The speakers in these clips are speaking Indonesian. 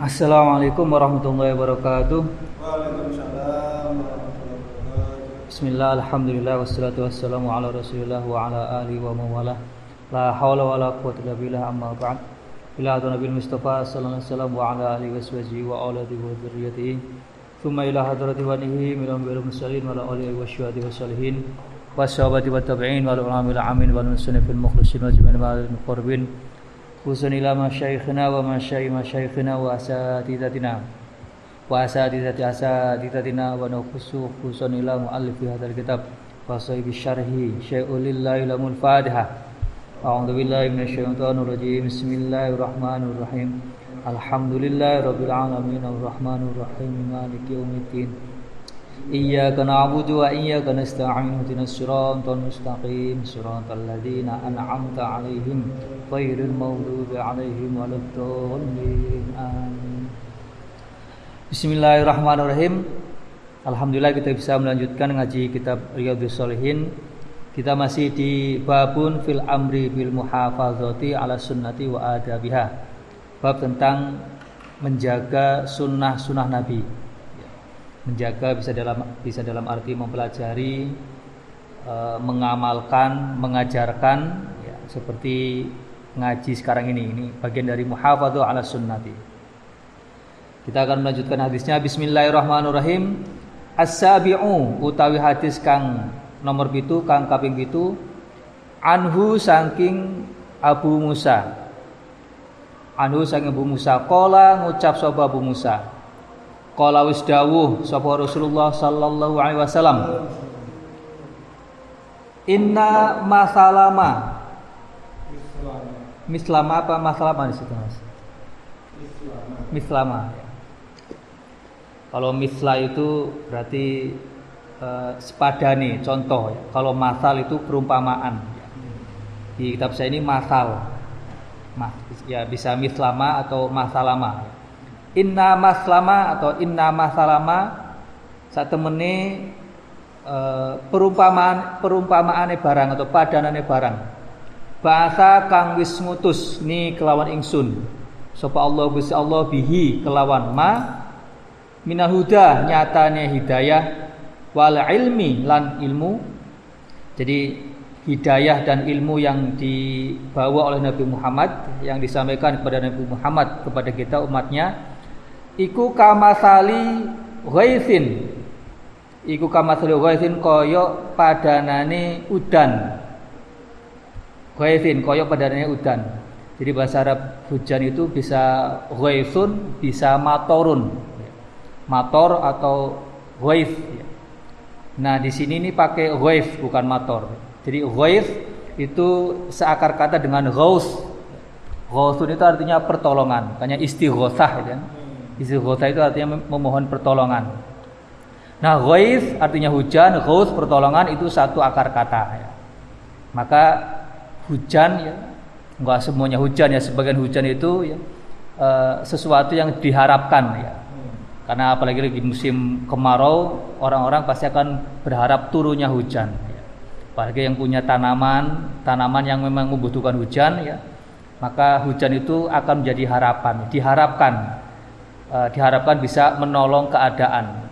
Assalamualaikum warahmatullahi wabarakatuh. Waalaikumsalam warahmatullahi wabarakatuh. Bismillah, alhamdulillah, wassalatu wassalamu ala rasulillah wa ala alihi wa mawalah La hawla wa la quwwata illa billah amma ba'd Ila hadu Nabi Mustafa sallallahu alaihi wasallam wa ala alihi wa sahbihi wa auladihi wa dzurriyyatihi Thumma ila hadrati wa nihi min anbiya'il mursalin wa ala alihi wa syuhadi wa salihin wa sahabati wa tabi'in wa al-ulama amin wa al-muslimin fil mukhlisin wa jami'il muqarrabin خصوصا إلى مشايخنا ومشايخ مشايخنا وأساتذتنا. وأساتذة أساتذتنا ونخص خصوصا إلى مؤلف هذا الكتاب. وصيب الشرح شيء لله لم الفاتحة. أعوذ بالله من الشيطان الرجيم. بسم الله الرحمن الرحيم. الحمد لله رب العالمين الرحمن الرحيم. مالك يوم الدين. إياك نعبد وإياك نستعين اهدنا الصراط المستقيم صراط الذين أنعمت عليهم غير المغضوب عليهم ولا الضالين آمين Bismillahirrahmanirrahim Alhamdulillah kita bisa melanjutkan ngaji kitab Riyadhus Shalihin Kita masih di babun fil amri bil muhafazati ala sunnati wa adabiha Bab tentang menjaga sunnah-sunnah Nabi menjaga bisa dalam bisa dalam arti mempelajari e, mengamalkan mengajarkan ya, seperti ngaji sekarang ini. Ini bagian dari muhafadzah ala sunnati. Kita akan melanjutkan hadisnya. Bismillahirrahmanirrahim. As-sabi'u utawi hadis kang nomor pitu kang kaping pitu. Anhu saking Abu Musa. Anhu saking Abu Musa. Kola ngucap sapa Abu Musa Qala wis dawuh sapa Rasulullah sallallahu alaihi wasallam Inna masalama Mislama apa masalama di situ Mas? Mislama. Kalau misla itu berarti uh, sepadane, contoh. Ya. Kalau masal itu perumpamaan. Di kitab saya ini masal. Mas, ya bisa mislama atau masalama. Inna maslama atau inna masalama saat temene e, perumpamaan perumpamaane barang atau padanane barang. Bahasa kang wis mutus ni kelawan ingsun. Sapa Allah Gusti Allah bihi kelawan ma minahuda nyatane hidayah wal ilmi lan ilmu. Jadi hidayah dan ilmu yang dibawa oleh Nabi Muhammad yang disampaikan kepada Nabi Muhammad kepada kita umatnya iku kamasali ghaisin. Iku kamasali ghaisin kaya padanane udan. Ghaisin kaya padanane udan. Jadi bahasa Arab hujan itu bisa ghaisun bisa matorun. Mator atau ghaif nah di sini ini pakai ghaif bukan mator. Jadi ghaif itu seakar kata dengan ghaus. Ghausun itu artinya pertolongan, makanya istighosah gitu kan. Istighosa itu artinya memohon pertolongan. Nah, ghaif artinya hujan, ghaus pertolongan itu satu akar kata ya. Maka hujan ya enggak semuanya hujan ya, sebagian hujan itu ya e, sesuatu yang diharapkan ya. Karena apalagi di musim kemarau, orang-orang pasti akan berharap turunnya hujan ya. Apalagi yang punya tanaman, tanaman yang memang membutuhkan hujan ya. Maka hujan itu akan menjadi harapan, diharapkan uh, diharapkan bisa menolong keadaan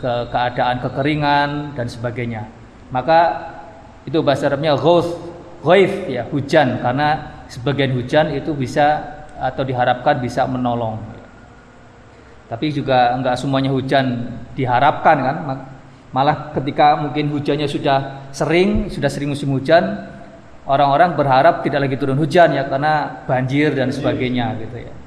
ke keadaan kekeringan dan sebagainya. Maka itu bahasa Arabnya ghaus, ghaif ya, hujan karena sebagian hujan itu bisa atau diharapkan bisa menolong. Tapi juga enggak semuanya hujan diharapkan kan. Malah ketika mungkin hujannya sudah sering, sudah sering musim hujan, orang-orang berharap tidak lagi turun hujan ya karena banjir dan sebagainya gitu ya.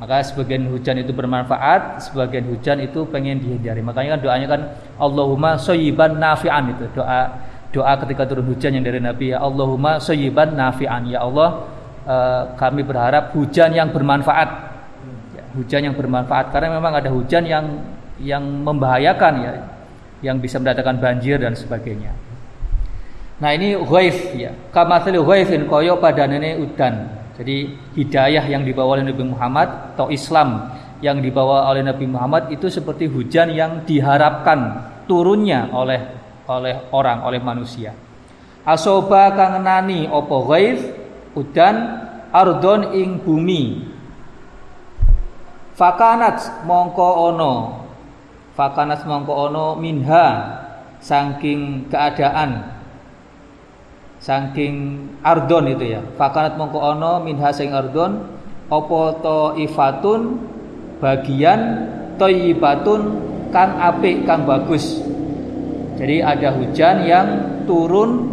Maka sebagian hujan itu bermanfaat, sebagian hujan itu pengen dihindari. Makanya kan doanya kan Allahumma soyiban nafi'an itu doa doa ketika turun hujan yang dari Nabi ya Allahumma soyiban nafi'an ya Allah eh, kami berharap hujan yang bermanfaat. Ya, hujan yang bermanfaat karena memang ada hujan yang yang membahayakan ya, yang bisa mendatangkan banjir dan sebagainya. Nah ini ghaif ya, kamathil ghaifin koyo padanane udan. Jadi hidayah yang dibawa oleh Nabi Muhammad atau Islam yang dibawa oleh Nabi Muhammad itu seperti hujan yang diharapkan turunnya oleh oleh orang, oleh manusia. Asoba kang nani opo ghaif udan ardon ing bumi. fakanat mongko ono fakanat mongko ono minha saking keadaan saking ardon itu ya fakanat mongko ono minha saking ardon opo to ifatun bagian toyibatun kang apik kang bagus jadi ada hujan yang turun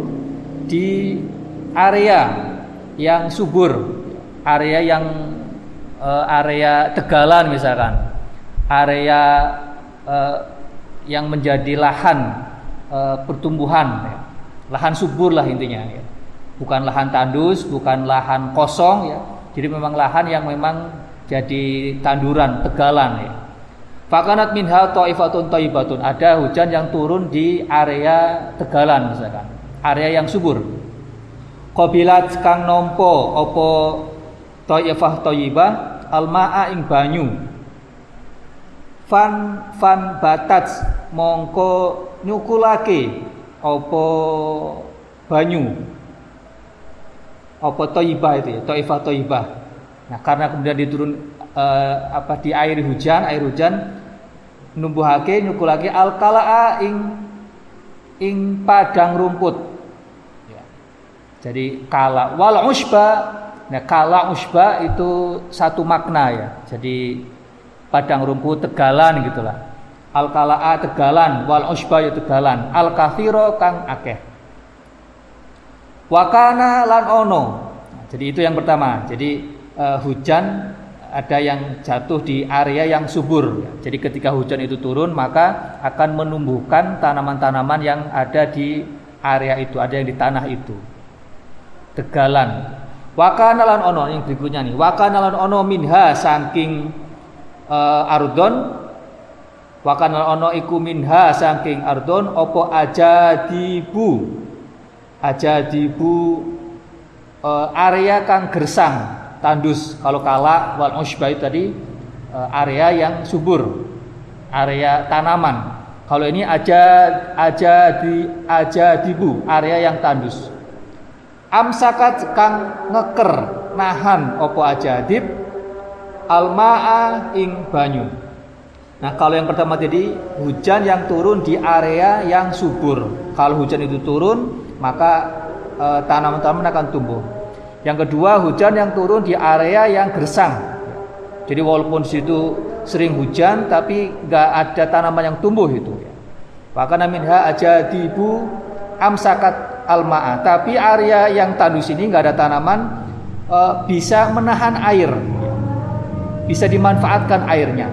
di area yang subur area yang uh, area Tegalan misalkan, area uh, yang menjadi lahan uh, pertumbuhan. Lahan subur lah intinya, ya. bukan lahan tandus, bukan lahan kosong, ya. Jadi memang lahan yang memang jadi tanduran Tegalan, ya. Fakanat minha ta'ifatun taibatun. Ada hujan yang turun di area Tegalan misalkan, area yang subur. Qabilat kang nompo opo Taifah Taibah almaa ing banyu. Fan fan batat mongko nyukulake apa banyu. Apa Taibah itu ya, Taifah Taibah. Nah, karena kemudian diturun eh, apa di air hujan, air hujan numbuhake nyukulake alkalaa ing ing padang rumput. Ya. Jadi kala wal usba Nah, kala usba itu satu makna ya. Jadi padang rumput tegalan gitulah. Al kalaa tegalan, wal usba ya tegalan. Al kafiro kang akeh. Wakana lan ono. jadi itu yang pertama. Jadi uh, hujan ada yang jatuh di area yang subur. Jadi ketika hujan itu turun maka akan menumbuhkan tanaman-tanaman yang ada di area itu, ada yang di tanah itu. Tegalan Wakana lan ono yang berikutnya nih. Wakana lan ono minha saking uh, ardon. Wakana ono iku minha saking ardon opo aja dibu. Aja dibu uh, area kang gersang tandus. Kalau kala wal usbah tadi uh, area yang subur area tanaman. Kalau ini aja aja di aja dibu area yang tandus. Amsakat kang ngeker nahan opo ajadib? Almaa ing banyu nah kalau yang pertama tadi hujan yang turun di area yang subur kalau hujan itu turun maka e, tanaman-tanaman akan tumbuh yang kedua hujan yang turun di area yang gersang jadi walaupun situ sering hujan tapi nggak ada tanaman yang tumbuh itu maka minha aja dibu amsakat al-ma'a. Tapi area yang tandus ini nggak ada tanaman e, bisa menahan air. Bisa dimanfaatkan airnya.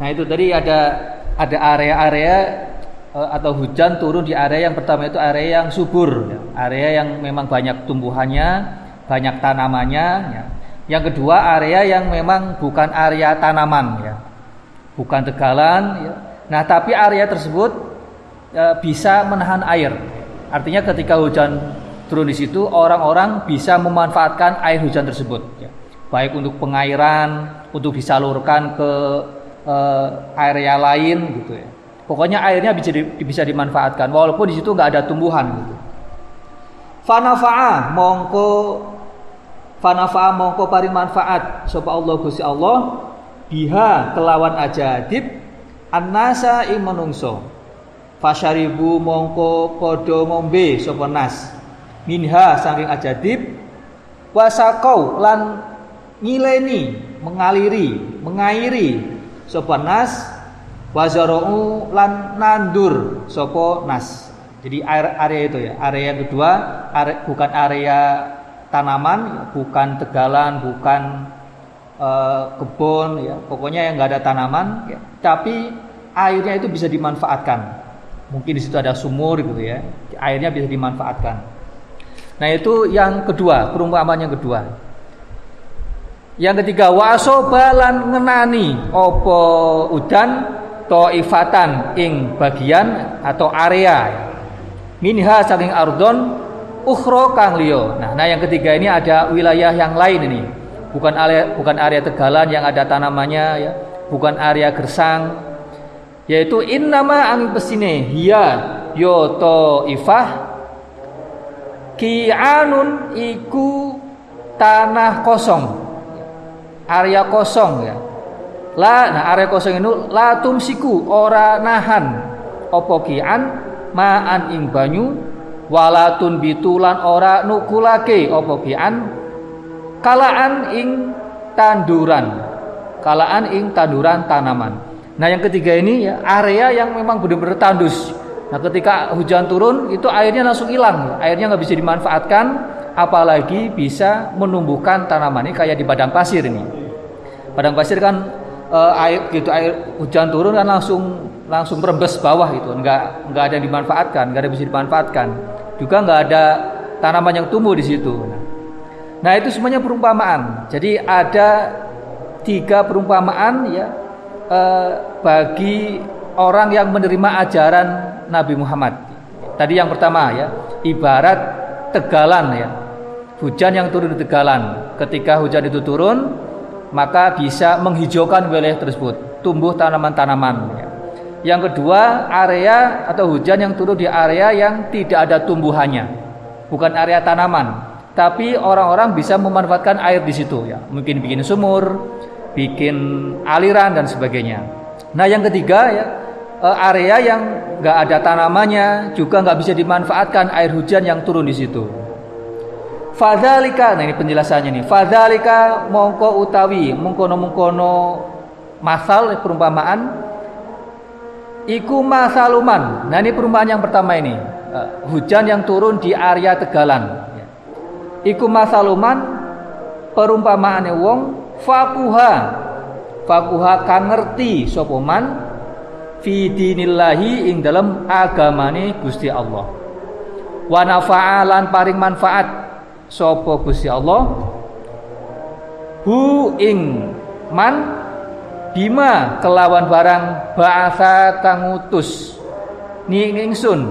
Nah, itu tadi ada ada area-area e, atau hujan turun di area yang pertama itu area yang subur, ya. area yang memang banyak tumbuhannya, banyak tanamannya, ya. Yang kedua area yang memang bukan area tanaman ya. Bukan tegalan ya. Nah, tapi area tersebut e, bisa menahan air. Artinya ketika hujan turun di situ orang-orang bisa memanfaatkan air hujan tersebut ya. Baik untuk pengairan, untuk disalurkan ke uh, area lain gitu ya. Pokoknya airnya bisa bisa dimanfaatkan walaupun di situ nggak ada tumbuhan gitu. Fanafa'a mongko fanafa'a mongko paring manfaat sapa Allah Gusti Allah biha kelawan ajadib annasa ing menungso Fasyaribu mongko podo ngombe sapa nas. Minha saking ajadib wasakau lan ngileni, mengaliri, mengairi sapa nas wazarau lan nandur sapa nas. Jadi area itu ya, area kedua area, bukan area tanaman, bukan tegalan, bukan uh, kebun ya, pokoknya yang nggak ada tanaman ya. Tapi airnya itu bisa dimanfaatkan Mungkin di situ ada sumur gitu ya. Airnya bisa dimanfaatkan. Nah, itu yang kedua, perumpamaan yang kedua. Yang ketiga, wasobalan ngenani opo udan ifatan ing bagian atau area. Minha saking ardon ukhro kang liyo. Nah, nah yang ketiga ini ada wilayah yang lain ini. Bukan area bukan area Tegalan yang ada tanamannya ya, bukan area Gersang, yaitu innama angin pesine hiya yoto ifah ki'anun iku tanah kosong area kosong ya. La nah area kosong itu la tumsiku ora nahan. Opo kian? Ma'an ing banyu walatun bitulan ora nukulake. Opo kian? Kalaan ing tanduran. Kalaan ing tanduran tanaman. Nah yang ketiga ini ya area yang memang benar-benar tandus. Nah ketika hujan turun itu airnya langsung hilang, airnya nggak bisa dimanfaatkan, apalagi bisa menumbuhkan tanaman ini kayak di padang pasir ini. Padang pasir kan uh, air gitu air hujan turun kan langsung langsung merembes bawah itu nggak nggak ada yang dimanfaatkan nggak ada yang bisa dimanfaatkan. Juga nggak ada tanaman yang tumbuh di situ. Nah itu semuanya perumpamaan. Jadi ada tiga perumpamaan ya uh, bagi orang yang menerima ajaran Nabi Muhammad. Tadi yang pertama ya ibarat tegalan ya. Hujan yang turun di tegalan. Ketika hujan itu turun maka bisa menghijaukan wilayah tersebut, tumbuh tanaman-tanaman. Ya. Yang kedua, area atau hujan yang turun di area yang tidak ada tumbuhannya, bukan area tanaman, tapi orang-orang bisa memanfaatkan air di situ ya, mungkin bikin sumur, bikin aliran dan sebagainya. Nah, yang ketiga ya, eh, area yang nggak ada tanamannya juga nggak bisa dimanfaatkan air hujan yang turun di situ. Fadalika, nah ini penjelasannya nih. Fadalika mongko utawi mengkono mengkono masal perumpamaan. Iku masaluman. Nah ini perumpamaan yang pertama ini. Uh, hujan yang turun di area Tegalan. Iku masaluman perumpamaane wong fakuha. Fakuha kang ngerti sopoman fi dinillahi ing dalam agamane Gusti Allah. Wa nafa'alan paring manfaat sapa Gusti Allah? Hu ing man bima kelawan barang bahasa kang utus ni ingsun.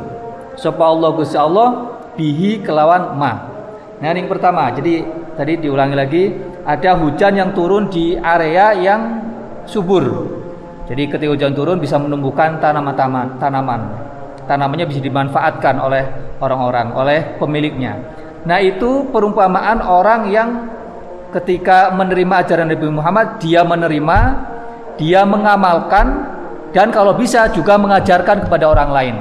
Sapa Allah Gusti Allah? Bihi kelawan ma. Nah yang pertama. Jadi tadi diulangi lagi ada hujan yang turun di area yang subur. Jadi ketika hujan turun bisa menumbuhkan tanaman-tanaman tanaman. Tanamannya bisa dimanfaatkan oleh orang-orang oleh pemiliknya Nah itu perumpamaan orang yang ketika menerima ajaran Nabi Muhammad dia menerima, dia mengamalkan dan kalau bisa juga mengajarkan kepada orang lain.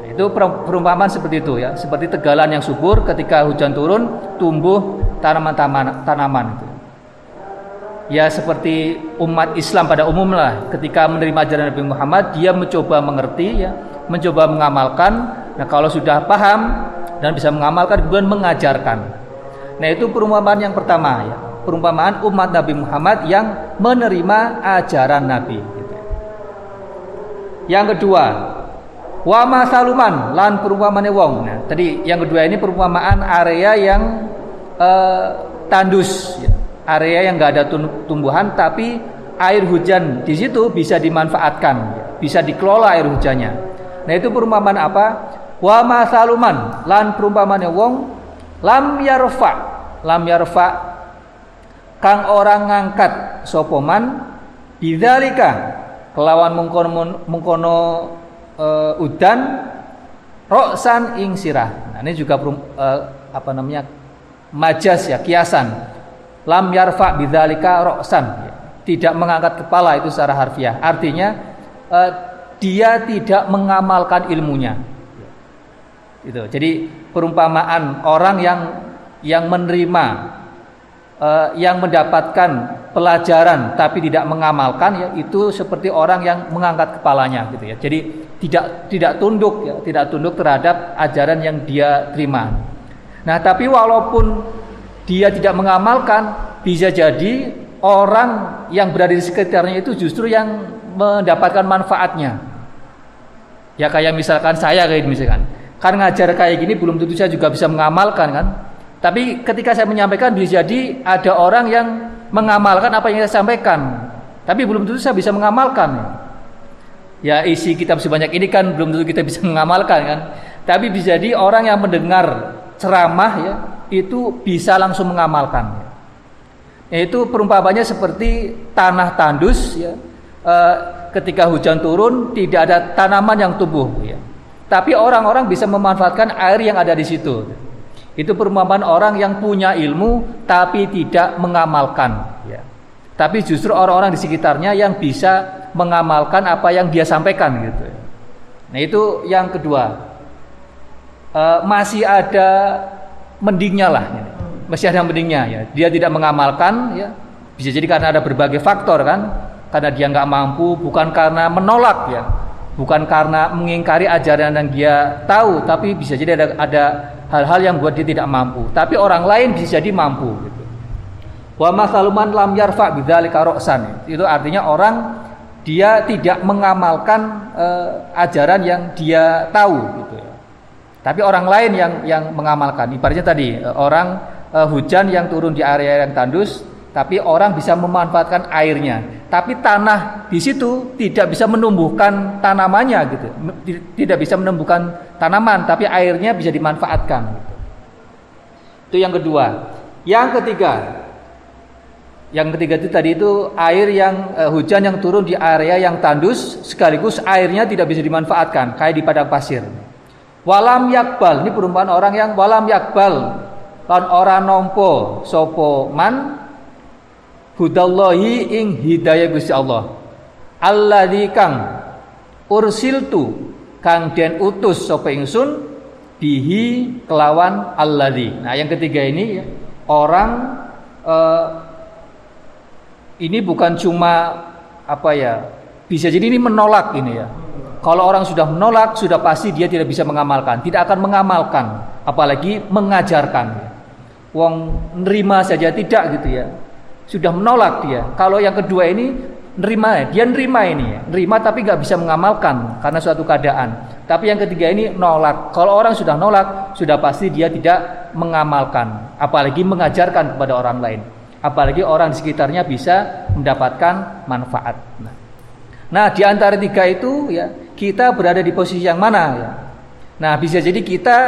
Nah, itu perumpamaan seperti itu ya, seperti tegalan yang subur ketika hujan turun tumbuh tanaman-tanaman tanaman. Ya seperti umat Islam pada umumnya ketika menerima ajaran Nabi Muhammad dia mencoba mengerti ya, mencoba mengamalkan. Nah kalau sudah paham dan bisa mengamalkan kemudian mengajarkan. Nah itu perumpamaan yang pertama ya, perumpamaan umat Nabi Muhammad yang menerima ajaran Nabi. Yang kedua, wa masaluman lan perumpamaan wong. Nah, tadi yang kedua ini perumpamaan area yang uh, tandus, ya. area yang nggak ada tumbuhan tapi air hujan di situ bisa dimanfaatkan, bisa dikelola air hujannya. Nah itu perumpamaan apa? Wa masaluman lan perumpamane wong lam yarfa lam yarfa kang orang ngangkat sapa man bidzalika kelawan mengkono mengkono uh, udan roksan ing sirah. Nah ini juga uh, apa namanya majas ya kiasan. Lam yarfa bidzalika roksan. Tidak mengangkat kepala itu secara harfiah. Artinya uh, dia tidak mengamalkan ilmunya itu. Jadi perumpamaan orang yang yang menerima uh, yang mendapatkan pelajaran tapi tidak mengamalkan ya itu seperti orang yang mengangkat kepalanya gitu ya. Jadi tidak tidak tunduk ya, tidak tunduk terhadap ajaran yang dia terima. Nah, tapi walaupun dia tidak mengamalkan bisa jadi orang yang berada di sekitarnya itu justru yang mendapatkan manfaatnya. Ya kayak misalkan saya kayak misalkan karena ngajar kayak gini belum tentu saya juga bisa mengamalkan kan. Tapi ketika saya menyampaikan bisa jadi ada orang yang mengamalkan apa yang saya sampaikan. Tapi belum tentu saya bisa mengamalkan. Ya isi kitab sebanyak ini kan belum tentu kita bisa mengamalkan kan. Tapi bisa jadi orang yang mendengar ceramah ya itu bisa langsung mengamalkan. Itu perumpamannya seperti tanah tandus ya. E, ketika hujan turun tidak ada tanaman yang tumbuh ya. Tapi orang-orang bisa memanfaatkan air yang ada di situ. Itu perumpamaan orang yang punya ilmu tapi tidak mengamalkan. Ya. tapi justru orang-orang di sekitarnya yang bisa mengamalkan apa yang dia sampaikan gitu. Nah itu yang kedua e, masih ada mendingnya lah, ya. masih ada mendingnya ya. Dia tidak mengamalkan ya bisa jadi karena ada berbagai faktor kan, karena dia nggak mampu, bukan karena menolak ya, bukan karena mengingkari ajaran yang dia tahu, tapi bisa jadi ada ada hal-hal yang buat dia tidak mampu. Tapi orang lain bisa jadi mampu. Gitu. Wa masaluman lam yarfa. Itu artinya orang dia tidak mengamalkan uh, ajaran yang dia tahu gitu ya. Tapi orang lain yang yang mengamalkan. Ibaratnya tadi uh, orang uh, hujan yang turun di area yang tandus, tapi orang bisa memanfaatkan airnya. Tapi tanah di situ tidak bisa menumbuhkan tanamannya gitu. Tidak bisa menumbuhkan tanaman, tapi airnya bisa dimanfaatkan gitu. Itu yang kedua. Yang ketiga, yang ketiga itu tadi itu air yang uh, hujan yang turun di area yang tandus sekaligus airnya tidak bisa dimanfaatkan kayak di padang pasir. Walam yakbal ini perumpamaan orang yang walam yakbal lan ora nompo sopo man hudallahi ing hidayah Gusti Allah. Alladzi kang ursiltu kang den utus sapa ingsun bihi kelawan alladzi. Nah, yang ketiga ini ya, orang uh, ini bukan cuma apa ya bisa jadi ini menolak ini ya kalau orang sudah menolak sudah pasti dia tidak bisa mengamalkan tidak akan mengamalkan apalagi mengajarkan Wong nerima saja tidak gitu ya sudah menolak dia. Kalau yang kedua ini nerima ya. Dia nerima ini ya. Nerima tapi nggak bisa mengamalkan karena suatu keadaan. Tapi yang ketiga ini nolak. Kalau orang sudah nolak sudah pasti dia tidak mengamalkan. Apalagi mengajarkan kepada orang lain. Apalagi orang di sekitarnya bisa mendapatkan manfaat. Nah, nah di antara tiga itu ya kita berada di posisi yang mana ya? Nah bisa jadi kita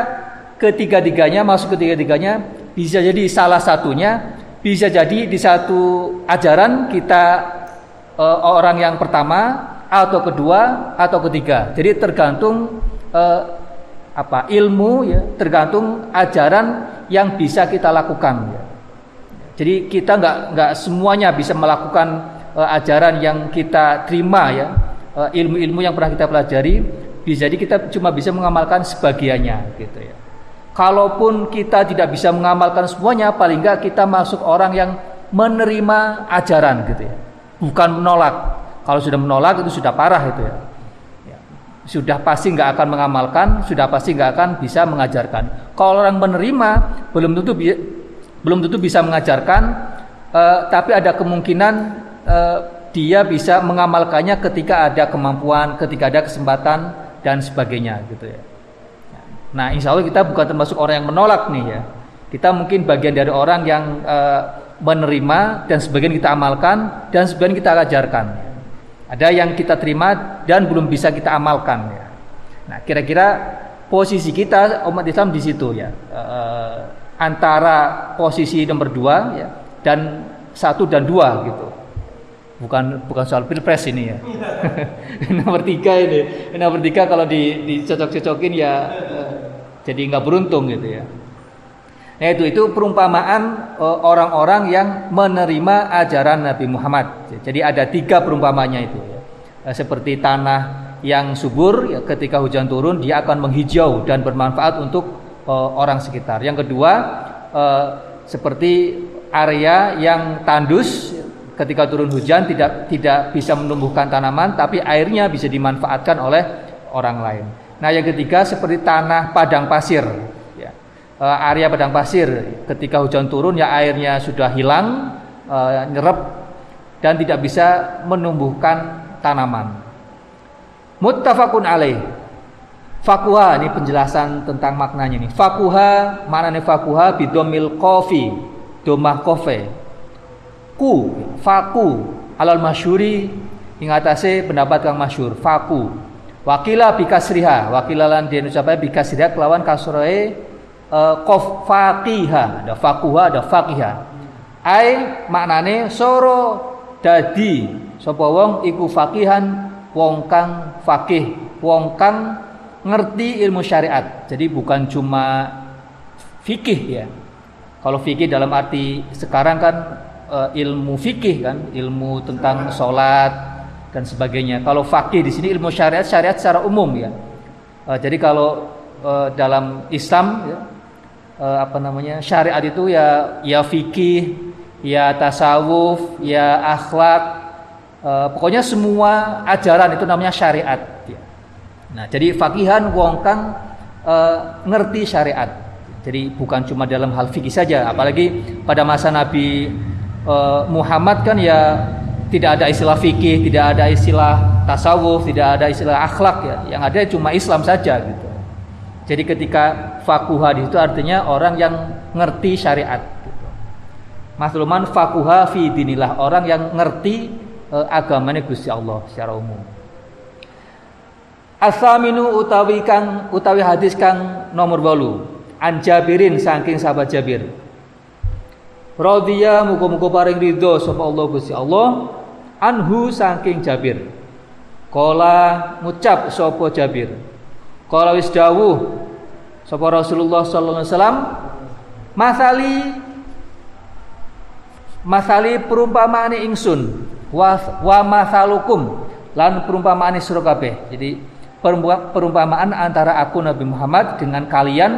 ketiga-tiganya masuk ketiga-tiganya bisa jadi salah satunya bisa jadi di satu ajaran kita e, orang yang pertama atau kedua atau ketiga. Jadi tergantung e, apa ilmu ya tergantung ajaran yang bisa kita lakukan ya. Jadi kita nggak nggak semuanya bisa melakukan uh, ajaran yang kita terima ya uh, ilmu-ilmu yang pernah kita pelajari. Bisa jadi kita cuma bisa mengamalkan sebagiannya gitu ya. Kalaupun kita tidak bisa mengamalkan semuanya, paling nggak kita masuk orang yang menerima ajaran gitu ya, bukan menolak. Kalau sudah menolak itu sudah parah itu ya. ya. Sudah pasti nggak akan mengamalkan, sudah pasti nggak akan bisa mengajarkan. Kalau orang menerima, belum tentu belum tentu bisa mengajarkan, uh, tapi ada kemungkinan uh, dia bisa mengamalkannya ketika ada kemampuan, ketika ada kesempatan dan sebagainya gitu ya. Nah, insya Allah kita bukan termasuk orang yang menolak nih ya. Kita mungkin bagian dari orang yang uh, menerima dan sebagian kita amalkan dan sebagian kita ajarkan. Ada yang kita terima dan belum bisa kita amalkan ya. Nah, kira-kira posisi kita umat Islam di situ ya. Uh, antara posisi nomor dua ya, dan satu dan dua gitu. Bukan bukan soal pilpres ini ya. nomor tiga ini. Nomor tiga kalau di, dicocok-cocokin ya eh, jadi nggak beruntung gitu ya. Nah itu itu perumpamaan eh, orang-orang yang menerima ajaran Nabi Muhammad. Jadi ada tiga perumpamanya itu ya. Eh, seperti tanah yang subur ya, ketika hujan turun dia akan menghijau dan bermanfaat untuk uh, orang sekitar. Yang kedua, uh, seperti area yang tandus ketika turun hujan tidak tidak bisa menumbuhkan tanaman tapi airnya bisa dimanfaatkan oleh orang lain. Nah, yang ketiga seperti tanah padang pasir ya. Uh, area padang pasir ketika hujan turun ya airnya sudah hilang, uh, nyerap dan tidak bisa menumbuhkan tanaman. Muttafaqun alaih. Fakuha ini penjelasan tentang maknanya nih. Fakuha maknanya fakuha bidomil kofi domah kofe. Ku faku alal masyuri ingatase pendapat kang masyur faku. Wakila bikasriha wakilalan dia ucapai bikasriha kelawan kasroe uh, kof fakiha ada fakuha ada fakiha. Ai maknane soro dadi sapa wong iku fakihan wong kang fakih wong kang ngerti ilmu syariat. Jadi bukan cuma fikih ya. Kalau fikih dalam arti sekarang kan uh, ilmu fikih kan, ilmu tentang sholat dan sebagainya. Kalau fakih di sini ilmu syariat syariat secara umum ya. Uh, jadi kalau uh, dalam Islam ya, uh, apa namanya syariat itu ya ya fikih, ya tasawuf, ya akhlak, uh, pokoknya semua ajaran itu namanya syariat. Ya. Nah jadi fakihan wong kang uh, ngerti syariat. Jadi bukan cuma dalam hal fikih saja, apalagi pada masa Nabi uh, Muhammad kan ya tidak ada istilah fikih, tidak ada istilah tasawuf, tidak ada istilah akhlak ya. Yang ada cuma Islam saja gitu. Jadi ketika fakuha itu artinya orang yang ngerti syariat. Gitu. Masluman fakuha fi dinillah orang yang ngerti uh, agamanya Gusti Allah secara umum. Asaminu utawi kang utawi hadis kang nomor bolu an Jabirin saking sahabat Jabir Radhiya muga-muga paring ridho sapa Allah Gusti Allah anhu saking Jabir. Kala ngucap sapa Jabir. Kala wis dawuh sapa Rasulullah sallallahu alaihi wasallam masali masali perumpamaan ingsun wa, wa masalukum lan perumpamaan sira kabeh. Jadi perumpamaan antara aku Nabi Muhammad dengan kalian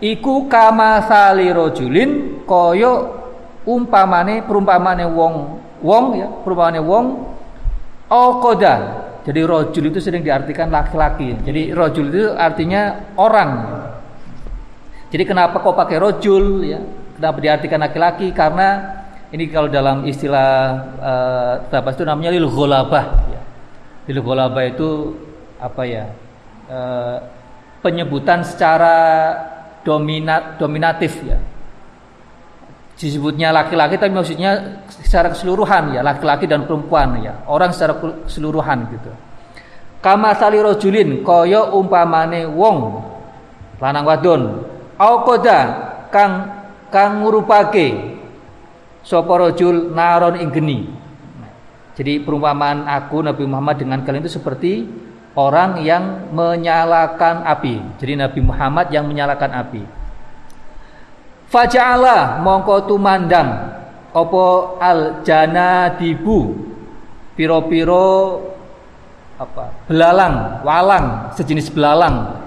iku kama sali rojulin koyo umpamane perumpamane wong wong ya perumpamane wong. Okoda jadi rojul itu sering diartikan laki-laki. Jadi rojul itu artinya orang. Jadi kenapa kok pakai rojul ya? Kenapa diartikan laki-laki? Karena ini kalau dalam istilah uh, itu namanya lil gholabah ya. lil gholabah itu apa ya? Uh, penyebutan secara dominat dominatif ya disebutnya laki-laki tapi maksudnya secara keseluruhan ya laki-laki dan perempuan ya orang secara keseluruhan gitu kama sali rojulin koyo umpamane wong lanang wadon au koda kang kang ngurupake sapa rojul naron ing geni jadi perumpamaan aku Nabi Muhammad dengan kalian itu seperti orang yang menyalakan api. Jadi Nabi Muhammad yang menyalakan api. Faja'ala mongko tumandang opo al jana dibu piro-piro apa? Belalang walang sejenis belalang.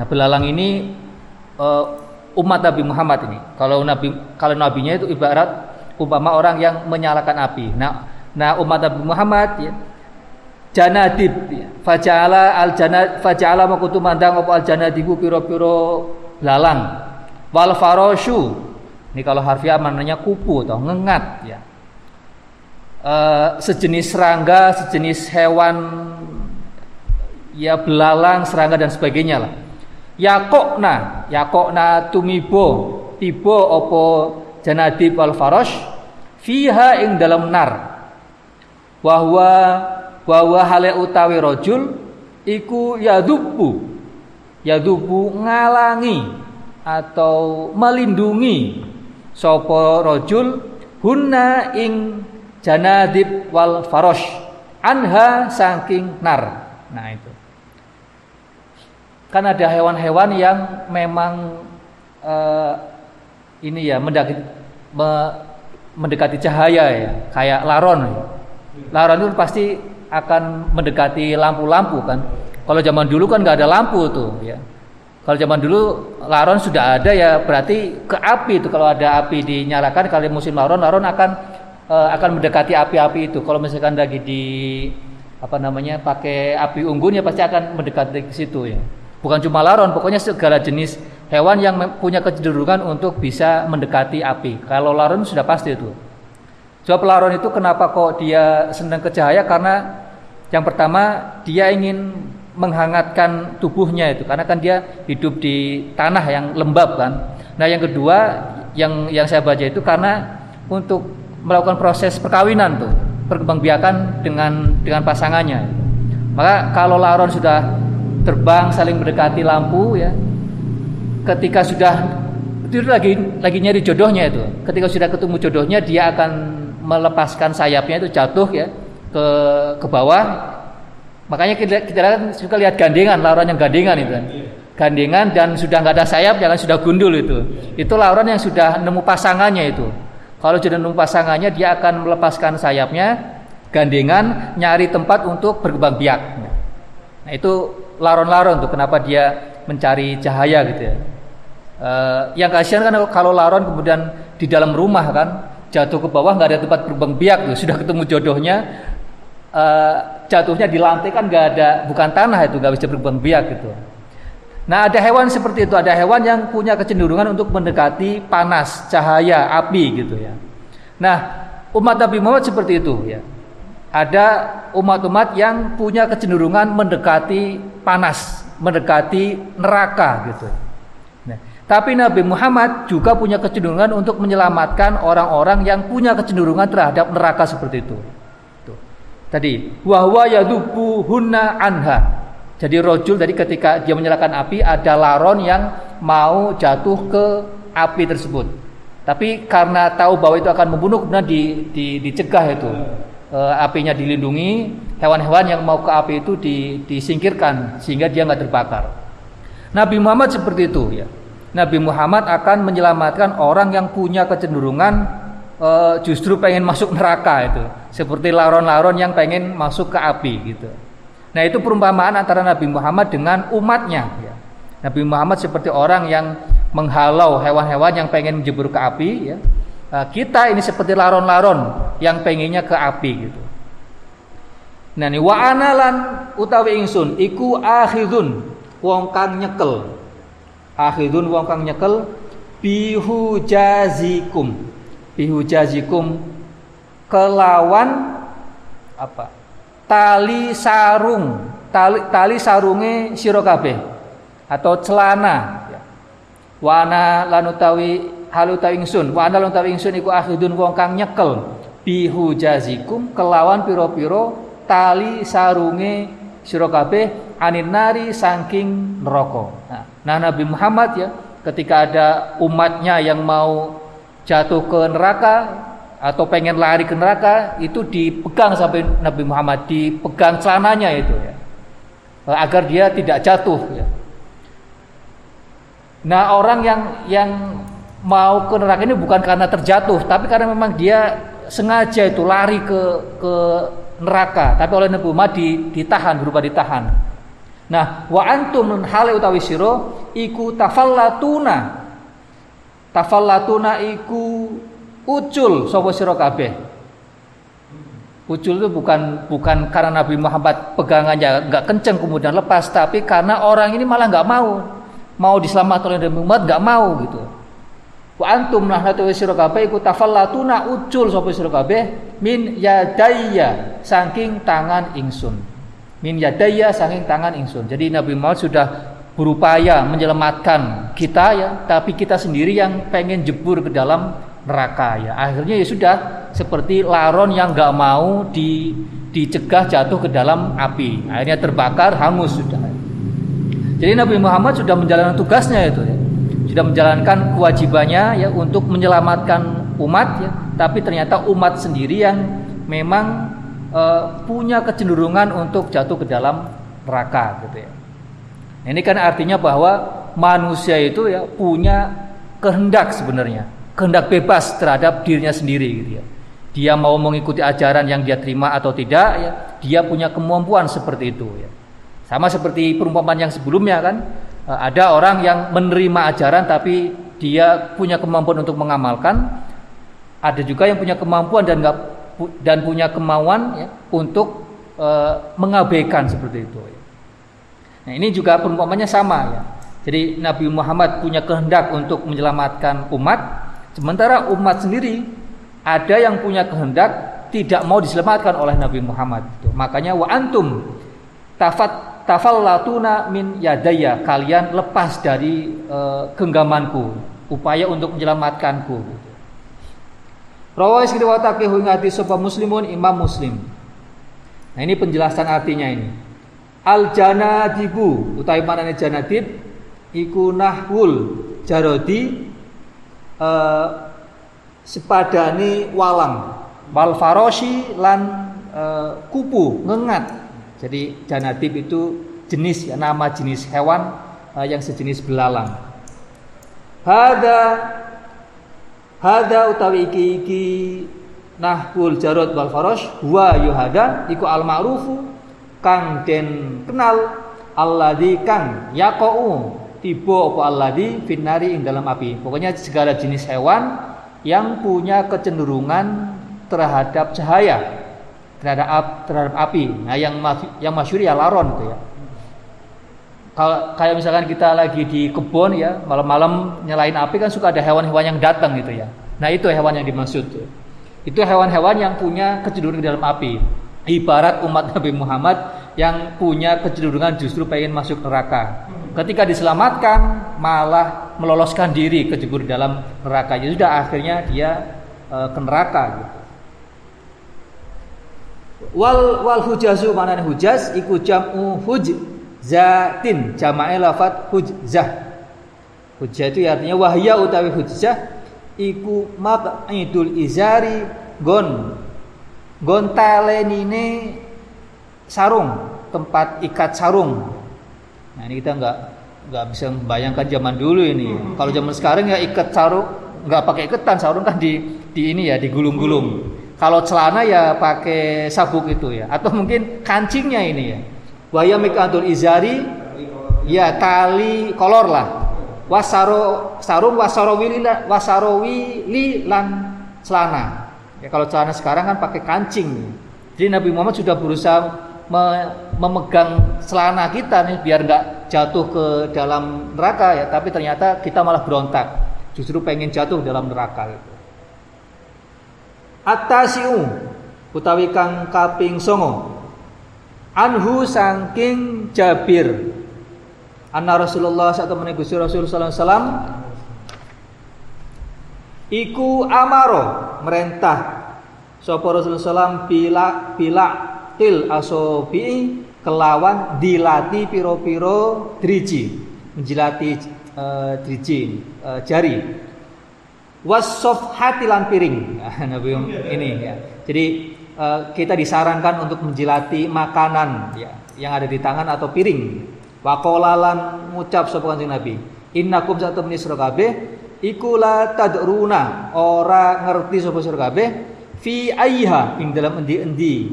Nah belalang ini uh, umat Nabi Muhammad ini. Kalau nabi kalau nabinya itu ibarat umpama orang yang menyalakan api. Nah nah umat Nabi Muhammad ya, janadib fajala al janad fajala makutu mandang apa al janadibu piro-piro lalang wal faroshu ini kalau harfiah maknanya kupu atau ngengat ya. E, sejenis serangga sejenis hewan ya belalang serangga dan sebagainya lah. Yakokna yakokna tumibo. Tibo opo janadib wal farosh fiha ing dalam nar. Bahwa bahwa hale utawi rojul iku yadubu. Yadubu ngalangi atau melindungi sopo rojul hunna ing janadib wal farosh anha saking nar nah itu kan ada hewan-hewan yang memang uh, ini ya mendekati, me, mendekati cahaya ya kayak laron laron itu pasti akan mendekati lampu-lampu kan. Kalau zaman dulu kan nggak ada lampu tuh ya. Kalau zaman dulu laron sudah ada ya berarti ke api itu kalau ada api dinyalakan kali musim laron laron akan uh, akan mendekati api-api itu. Kalau misalkan lagi di apa namanya pakai api unggun ya pasti akan mendekati ke situ ya. Bukan cuma laron, pokoknya segala jenis hewan yang punya kecenderungan untuk bisa mendekati api. Kalau laron sudah pasti itu. Sebab laron itu kenapa kok dia senang ke cahaya karena yang pertama dia ingin menghangatkan tubuhnya itu karena kan dia hidup di tanah yang lembab kan. Nah, yang kedua yang yang saya baca itu karena untuk melakukan proses perkawinan tuh, perkembangbiakan dengan dengan pasangannya. Maka kalau laron sudah terbang saling mendekati lampu ya. Ketika sudah itu lagi lagi nyari jodohnya itu. Ketika sudah ketemu jodohnya dia akan melepaskan sayapnya itu jatuh ya ke ke bawah. Makanya kita kita suka lihat gandengan, lauran yang gandengan itu. Gandengan dan sudah nggak ada sayap, jangan sudah gundul itu. Itu lauran yang sudah nemu pasangannya itu. Kalau cenderung pasangannya dia akan melepaskan sayapnya, gandengan nyari tempat untuk berkembang biak. Nah, itu laron-laron tuh kenapa dia mencari cahaya gitu ya. Uh, yang kasihan kan kalau laron kemudian di dalam rumah kan jatuh ke bawah nggak ada tempat berkembang biak tuh sudah ketemu jodohnya uh, jatuhnya di lantai kan nggak ada bukan tanah itu nggak bisa berkembang biak gitu. Nah ada hewan seperti itu, ada hewan yang punya kecenderungan untuk mendekati panas, cahaya, api gitu ya. Nah umat Nabi Muhammad seperti itu ya. Ada umat-umat yang punya kecenderungan mendekati panas, mendekati neraka gitu. Nah, tapi Nabi Muhammad juga punya kecenderungan untuk menyelamatkan orang-orang yang punya kecenderungan terhadap neraka seperti itu. Tadi wahwa yadubu hunna anha jadi rojul tadi ketika dia menyalakan api ada laron yang mau jatuh ke api tersebut. Tapi karena tahu bahwa itu akan membunuh kemudian di, di, dicegah itu e, apinya dilindungi hewan-hewan yang mau ke api itu di, disingkirkan sehingga dia nggak terbakar. Nabi Muhammad seperti itu ya. Nabi Muhammad akan menyelamatkan orang yang punya kecenderungan e, justru pengen masuk neraka itu seperti laron-laron yang pengen masuk ke api gitu. Nah itu perumpamaan antara Nabi Muhammad dengan umatnya. Ya. Nabi Muhammad seperti orang yang menghalau hewan-hewan yang pengen menjebur ke api. Ya. Nah, kita ini seperti laron-laron yang pengennya ke api gitu. Nah ini wa analan utawi ingsun iku akhidun wong kang nyekel. Akhidun wong kang nyekel bihu jazikum. Bihu jazikum kelawan apa? tali sarung. Tali, tali sarunge sira atau celana. Ya. wana lanutawi halutawi ingsun. Wana lanutawi ingsun iku akhidun wong kang nyekel. Bihu jazikum kelawan piro-piro tali sarunge sira kabeh anin nari saking neraka. Nah, nah Nabi Muhammad ya ketika ada umatnya yang mau jatuh ke neraka atau pengen lari ke neraka itu dipegang sampai Nabi Muhammad dipegang celananya itu ya agar dia tidak jatuh ya. Nah orang yang yang mau ke neraka ini bukan karena terjatuh tapi karena memang dia sengaja itu lari ke ke neraka tapi oleh Nabi Muhammad ditahan berupa ditahan. Nah wa antum hale utawi siro iku tafallatuna tafallatuna iku ucul sapa sira kabeh? Ucul itu bukan bukan karena Nabi Muhammad pegangannya nggak kenceng kemudian lepas tapi karena orang ini malah nggak mau. Mau diselamatkan oleh Nabi Muhammad nggak mau gitu. Wa antum nahnatu sira kabeh iku tafallatuna ucul sapa sira kabeh? Min yadayya saking tangan ingsun. Min yadayya saking tangan ingsun. Jadi Nabi Muhammad sudah berupaya menyelamatkan kita ya tapi kita sendiri yang pengen jebur ke dalam neraka ya. Akhirnya ya sudah seperti laron yang nggak mau di dicegah jatuh ke dalam api. Akhirnya terbakar hangus sudah. Jadi Nabi Muhammad sudah menjalankan tugasnya itu ya. Sudah menjalankan kewajibannya ya untuk menyelamatkan umat ya. Tapi ternyata umat sendiri yang memang e, punya kecenderungan untuk jatuh ke dalam neraka gitu ya ini kan artinya bahwa manusia itu ya punya kehendak sebenarnya kehendak bebas terhadap dirinya sendiri gitu ya. Dia mau mengikuti ajaran yang dia terima atau tidak ya, dia punya kemampuan seperti itu ya. Sama seperti perumpamaan yang sebelumnya kan, eh, ada orang yang menerima ajaran tapi dia punya kemampuan untuk mengamalkan, ada juga yang punya kemampuan dan nggak dan punya kemauan ya, untuk e, mengabaikan seperti itu. Ya. Nah ini juga perumpamannya sama ya. Jadi Nabi Muhammad punya kehendak untuk menyelamatkan umat, Sementara umat sendiri ada yang punya kehendak tidak mau diselamatkan oleh Nabi Muhammad. Makanya wa antum tafat tafallatuna min yadaya kalian lepas dari uh, genggamanku upaya untuk menyelamatkanku. Rawais riwayatake ngati sapa muslimun imam muslim. Nah ini penjelasan artinya ini. Al janadibu utawi manane janadib iku nahwul jarodi eh, sepadani walang. Wal faroshi lan eh, kupu ngengat. Jadi janatib itu jenis ya, nama jenis hewan eh, yang sejenis belalang. Hada hada utawi iki iki nahwul jarod wal farosh huwa yuhada iku al ma'rufu kang den kenal alladzi kang yaqau. Tiba apa alladzi finari ing dalam api. Pokoknya segala jenis hewan yang punya kecenderungan terhadap cahaya terhadap terhadap api. Nah yang yang masyhur ya laron gitu ya. Kalau kayak misalkan kita lagi di kebun ya malam-malam nyalain api kan suka ada hewan-hewan yang datang gitu ya. Nah itu hewan yang dimaksud itu hewan-hewan yang punya kecenderungan dalam api ibarat umat Nabi Muhammad yang punya kecenderungan justru pengen masuk neraka. Ketika diselamatkan malah meloloskan diri ke jebur dalam neraka. Ya sudah akhirnya dia e, ke neraka gitu. wal wal hujazu mana hujaz iku jam'u huj zatin jama'i lafat hujzah. Hujzah itu artinya wahya utawi hujzah iku maq'idul izari gon gon talenine sarung tempat ikat sarung. Nah ini kita nggak nggak bisa membayangkan zaman dulu ini. Kalau zaman sekarang ya ikat sarung nggak pakai iketan sarung kan di di ini ya digulung-gulung. Kalau celana ya pakai sabuk itu ya. Atau mungkin kancingnya ini ya. Waya mikatul izari ya tali kolor lah. Wasaro sarung wasarowi wasarowi lan celana. Ya kalau celana sekarang kan pakai kancing. Jadi Nabi Muhammad sudah berusaha me memegang celana kita nih biar nggak jatuh ke dalam neraka ya, tapi ternyata kita malah berontak. Justru pengen jatuh dalam neraka gitu. Atasiu utawi kang kaping songo Anhu saking Jabir. Anna Rasulullah saat temen Gusti Rasul sallallahu alaihi wasallam iku amaro merentah. Sapa Rasulullah sallam bila bila til asobi kelawan dilati piro-piro driji. Menjilati uh, driji uh, jari. Wasof hatilan piring. Nah, Nabi ini ya. Jadi Eh, kita disarankan untuk menjilati makanan ya, yang ada di tangan atau piring. Wakolalan ngucap sapa Kanjeng Nabi, "Innakum sira kabeh iku la tadruna ora ngerti sapa sira kabeh fi ayha ing dalam endi-endi."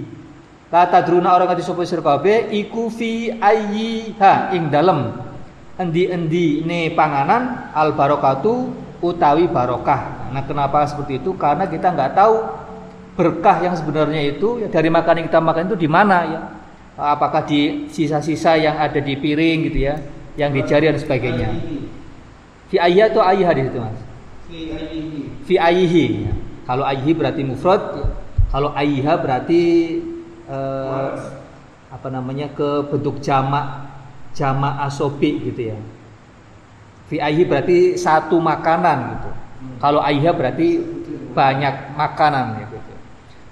La tadruna ora ngerti sapa sira kabeh iku fi ayha ing dalam endi-endi ne panganan al barokatu utawi barokah. Nah, kenapa seperti itu? Karena kita nggak tahu berkah yang sebenarnya itu ya dari makanan yang kita makan itu di mana ya? Apakah di sisa-sisa yang ada di piring gitu ya, yang di jari dan sebagainya. Fi ayah atau ayah di situ mas? Fi ayhi. Ya. Kalau ayhi berarti mufrad, ya. kalau ayha berarti eh, apa namanya ke bentuk jamak jamak asobi gitu ya. Fi ayhi berarti satu makanan gitu. Kalau ayha berarti banyak makanan gitu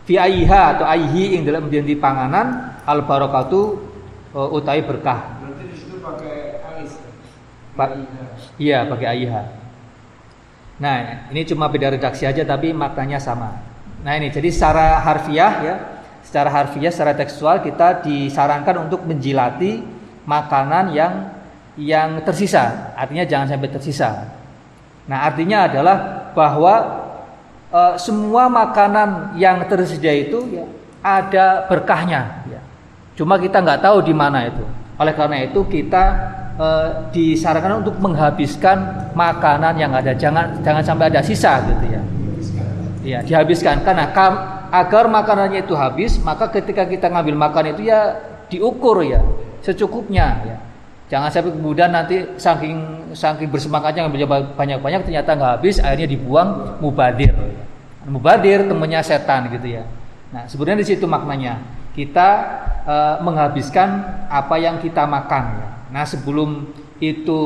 fi aiha atau aihi yang dalam di panganan al barakatu uh, utai berkah. Berarti di situ pakai alis. Pak, iya pakai aiha. Nah, ini cuma beda redaksi aja tapi maknanya sama. Nah, ini jadi secara harfiah ya, secara harfiah, secara tekstual kita disarankan untuk menjilati makanan yang yang tersisa. Artinya jangan sampai tersisa. Nah, artinya adalah bahwa uh, semua makanan yang tersedia itu ya ada berkahnya ya. Cuma kita nggak tahu di mana itu. Oleh karena itu kita uh, disarankan untuk menghabiskan makanan yang ada. Jangan jangan sampai ada sisa gitu ya. Iya, dihabiskan karena agar makanannya itu habis, maka ketika kita ngambil makan itu ya diukur ya secukupnya ya. Jangan sampai kemudian nanti saking saking bersemangatnya ngambil banyak-banyak ternyata nggak habis, akhirnya dibuang mubadir. Mubadir temannya setan gitu ya. Nah sebenarnya di situ maknanya kita e, menghabiskan apa yang kita makan. Ya. Nah sebelum itu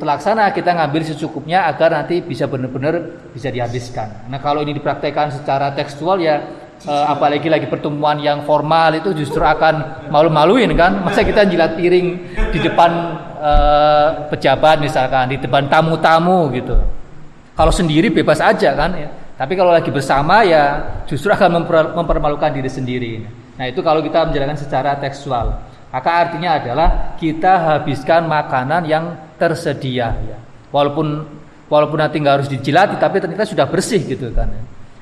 terlaksana kita ngambil secukupnya agar nanti bisa benar-benar bisa dihabiskan. Nah kalau ini dipraktekkan secara tekstual ya uh, apalagi lagi pertemuan yang formal itu justru akan malu-maluin kan? Masa kita jilat piring di depan uh, pejabat misalkan di depan tamu-tamu gitu. Kalau sendiri bebas aja kan? Ya. Tapi kalau lagi bersama ya justru akan memper, mempermalukan diri sendiri. Nah itu kalau kita menjalankan secara tekstual maka artinya adalah kita habiskan makanan yang tersedia. Walaupun walaupun nanti nggak harus dijilati tapi ternyata sudah bersih gitu kan.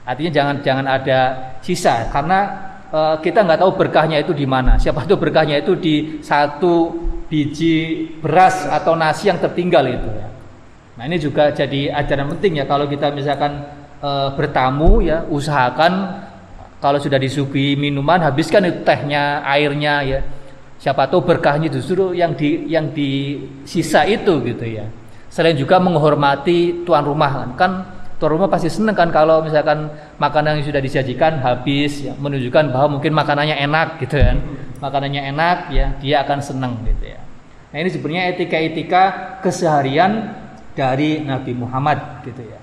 Artinya jangan jangan ada sisa karena e, kita nggak tahu berkahnya itu di mana. Siapa tahu berkahnya itu di satu biji beras atau nasi yang tertinggal itu ya. Nah ini juga jadi ajaran penting ya. Kalau kita misalkan e, bertamu ya usahakan kalau sudah disuguhi minuman habiskan itu tehnya airnya ya siapa tahu berkahnya justru yang di yang di sisa itu gitu ya Selain juga menghormati tuan rumah kan, kan tuan rumah pasti seneng kan kalau misalkan makanan yang sudah disajikan habis ya, menunjukkan bahwa mungkin makanannya enak gitu kan. Makanannya enak ya, dia akan seneng gitu ya. Nah, ini sebenarnya etika-etika keseharian dari Nabi Muhammad gitu ya.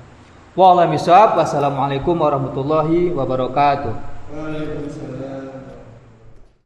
Wassalamualaikum warahmatullahi wabarakatuh. Waalaikumsalam.